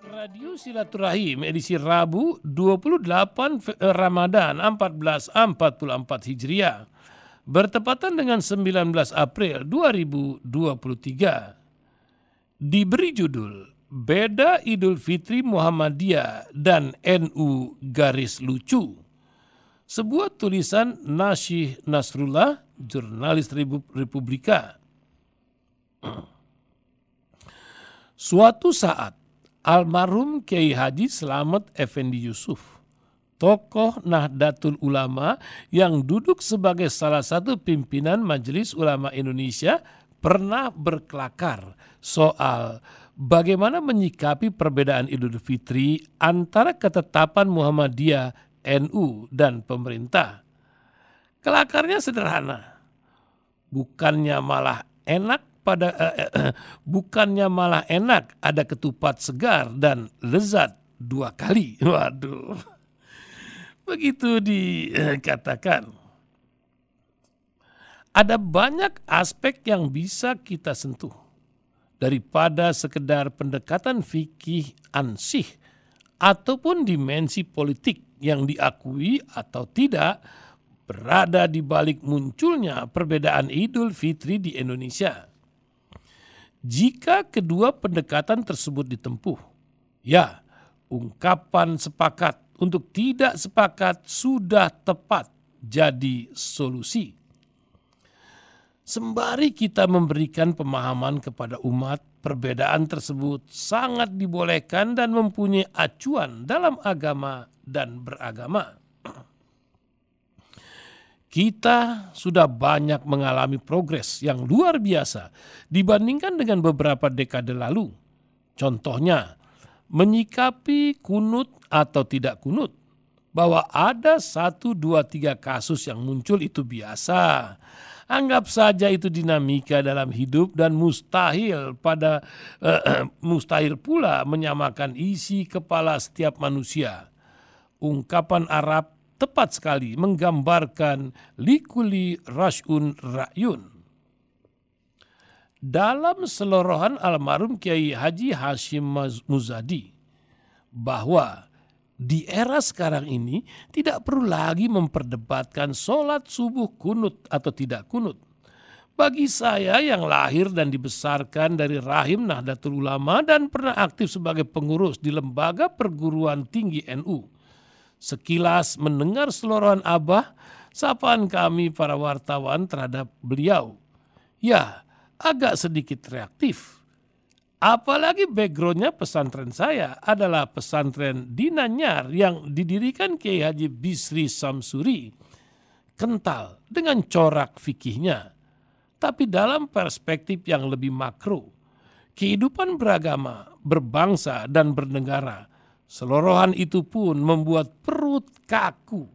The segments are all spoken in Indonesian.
Radio Silaturahim edisi Rabu 28 Fe- eh, Ramadan 1444 Hijriah. Bertepatan dengan 19 April 2023 diberi judul Beda Idul Fitri Muhammadiyah dan NU Garis Lucu. Sebuah tulisan Nasyih Nasrullah jurnalis Repu- Republika. Suatu saat, almarhum Kiai Haji Slamet Effendi Yusuf, tokoh Nahdlatul Ulama yang duduk sebagai salah satu pimpinan Majelis Ulama Indonesia, pernah berkelakar soal bagaimana menyikapi perbedaan Idul Fitri antara ketetapan Muhammadiyah, NU, dan pemerintah. Kelakarnya sederhana, bukannya malah enak pada eh, eh, eh, bukannya malah enak ada ketupat segar dan lezat dua kali. Waduh. Begitu dikatakan. Ada banyak aspek yang bisa kita sentuh daripada sekedar pendekatan fikih ansih ataupun dimensi politik yang diakui atau tidak berada di balik munculnya perbedaan Idul Fitri di Indonesia. Jika kedua pendekatan tersebut ditempuh, ya, ungkapan sepakat untuk tidak sepakat sudah tepat jadi solusi. Sembari kita memberikan pemahaman kepada umat, perbedaan tersebut sangat dibolehkan dan mempunyai acuan dalam agama dan beragama. Kita sudah banyak mengalami progres yang luar biasa dibandingkan dengan beberapa dekade lalu. Contohnya, menyikapi kunut atau tidak kunut. Bahwa ada satu, dua, tiga kasus yang muncul itu biasa. Anggap saja itu dinamika dalam hidup dan mustahil pada eh, mustahil pula menyamakan isi kepala setiap manusia. Ungkapan Arab tepat sekali menggambarkan likuli rasyun ra'yun. Dalam selorohan almarhum Kiai Haji Hashim Muzadi bahwa di era sekarang ini tidak perlu lagi memperdebatkan sholat subuh kunut atau tidak kunut. Bagi saya yang lahir dan dibesarkan dari rahim Nahdlatul Ulama dan pernah aktif sebagai pengurus di lembaga perguruan tinggi NU, sekilas mendengar selorohan Abah, sapaan kami para wartawan terhadap beliau. Ya, agak sedikit reaktif. Apalagi backgroundnya pesantren saya adalah pesantren di Nanyar yang didirikan Kiai Haji Bisri Samsuri. Kental dengan corak fikihnya. Tapi dalam perspektif yang lebih makro, kehidupan beragama, berbangsa, dan bernegara Selorohan itu pun membuat perut kaku.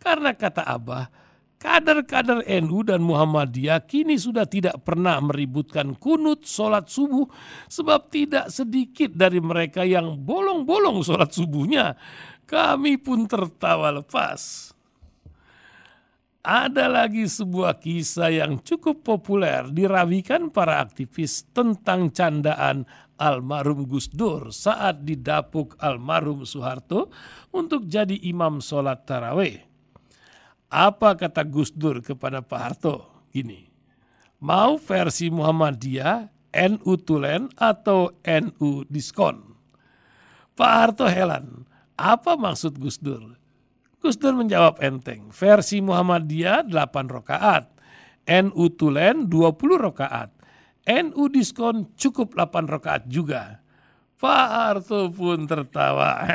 Karena kata Abah, kader-kader NU dan Muhammadiyah kini sudah tidak pernah meributkan kunut sholat subuh sebab tidak sedikit dari mereka yang bolong-bolong sholat subuhnya. Kami pun tertawa lepas. Ada lagi sebuah kisah yang cukup populer dirawikan para aktivis tentang candaan almarhum Gus Dur saat didapuk almarhum Soeharto untuk jadi imam sholat taraweh. Apa kata Gus Dur kepada Pak Harto? Gini, mau versi Muhammadiyah, NU Tulen atau NU Diskon? Pak Harto heran, apa maksud Gus Dur? Gus Dur menjawab enteng, versi Muhammadiyah 8 rakaat, NU Tulen 20 rakaat, NU diskon cukup 8 rakaat juga. Pak Harto pun tertawa.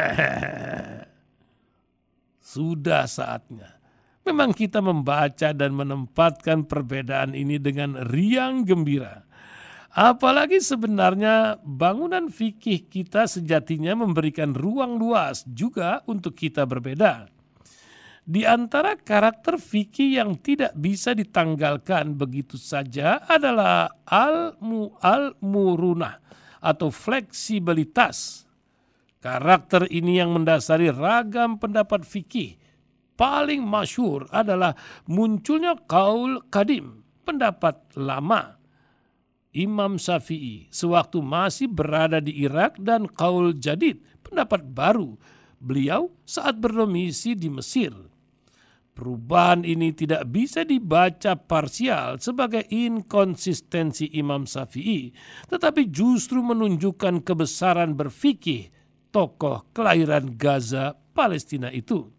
Sudah saatnya. Memang kita membaca dan menempatkan perbedaan ini dengan riang gembira. Apalagi sebenarnya bangunan fikih kita sejatinya memberikan ruang luas juga untuk kita berbeda. Di antara karakter fikih yang tidak bisa ditanggalkan begitu saja adalah al-mu al-murunah atau fleksibilitas. Karakter ini yang mendasari ragam pendapat fikih. Paling masyhur adalah munculnya kaul kadim, pendapat lama. Imam Syafi'i sewaktu masih berada di Irak dan Qaul Jadid, pendapat baru beliau saat berdomisi di Mesir. Perubahan ini tidak bisa dibaca parsial sebagai inkonsistensi Imam Syafi'i, tetapi justru menunjukkan kebesaran berfikih tokoh kelahiran Gaza, Palestina itu.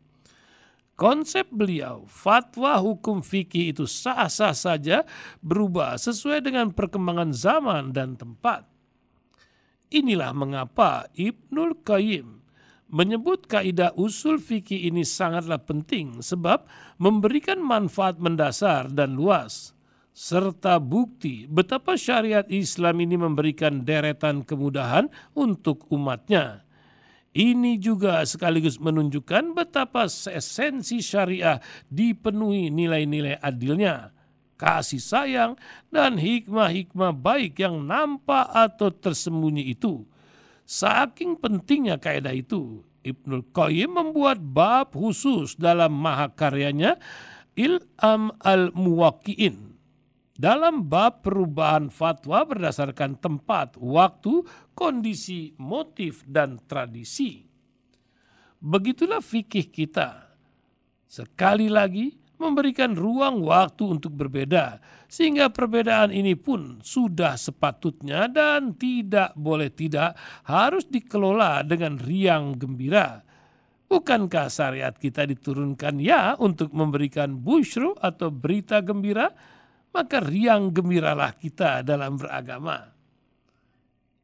Konsep beliau, fatwa hukum fikih itu sah-sah saja berubah sesuai dengan perkembangan zaman dan tempat. Inilah mengapa Ibnul Qayyim menyebut kaidah usul fikih ini sangatlah penting sebab memberikan manfaat mendasar dan luas serta bukti betapa syariat Islam ini memberikan deretan kemudahan untuk umatnya ini juga sekaligus menunjukkan betapa esensi syariah dipenuhi nilai-nilai adilnya, kasih sayang, dan hikmah-hikmah baik yang nampak atau tersembunyi itu. Saking pentingnya kaidah itu, Ibnul Qayyim membuat bab khusus dalam mahakaryanya Ilham al-Muwaki'in dalam bab perubahan fatwa berdasarkan tempat, waktu, kondisi, motif, dan tradisi. Begitulah fikih kita. Sekali lagi memberikan ruang waktu untuk berbeda, sehingga perbedaan ini pun sudah sepatutnya dan tidak boleh tidak harus dikelola dengan riang gembira. Bukankah syariat kita diturunkan ya untuk memberikan bushro atau berita gembira? maka riang gembiralah kita dalam beragama.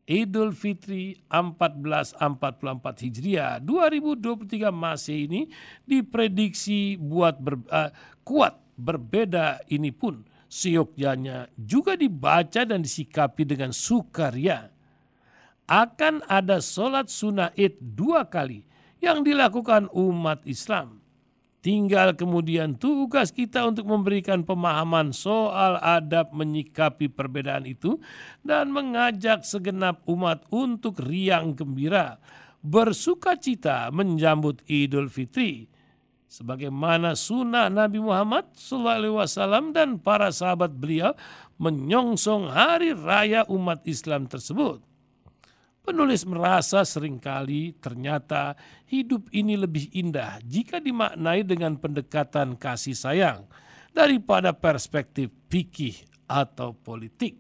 Idul Fitri 1444 Hijriah 2023 Masih ini diprediksi buat ber, uh, kuat berbeda ini pun seyogyanya juga dibaca dan disikapi dengan sukaria. Akan ada sholat sunnah id dua kali yang dilakukan umat Islam Tinggal kemudian tugas kita untuk memberikan pemahaman soal adab menyikapi perbedaan itu dan mengajak segenap umat untuk riang gembira, bersuka cita menjambut Idul Fitri. Sebagaimana sunnah Nabi Muhammad SAW dan para sahabat beliau menyongsong hari raya umat Islam tersebut. Penulis merasa sering kali ternyata hidup ini lebih indah jika dimaknai dengan pendekatan kasih sayang daripada perspektif fikih atau politik.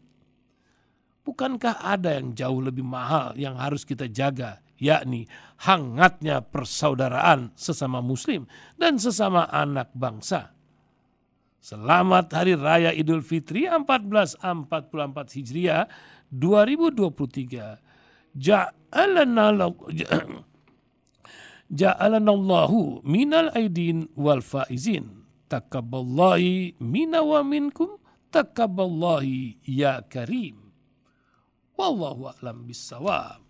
Bukankah ada yang jauh lebih mahal yang harus kita jaga, yakni hangatnya persaudaraan sesama muslim dan sesama anak bangsa. Selamat Hari Raya Idul Fitri 1444 Hijriah 2023 ja'alana ja'alana Allahu minal aidin wal faizin. Takabballahi mina wa minkum takabballahi ya karim. Wallahu a'lam bissawab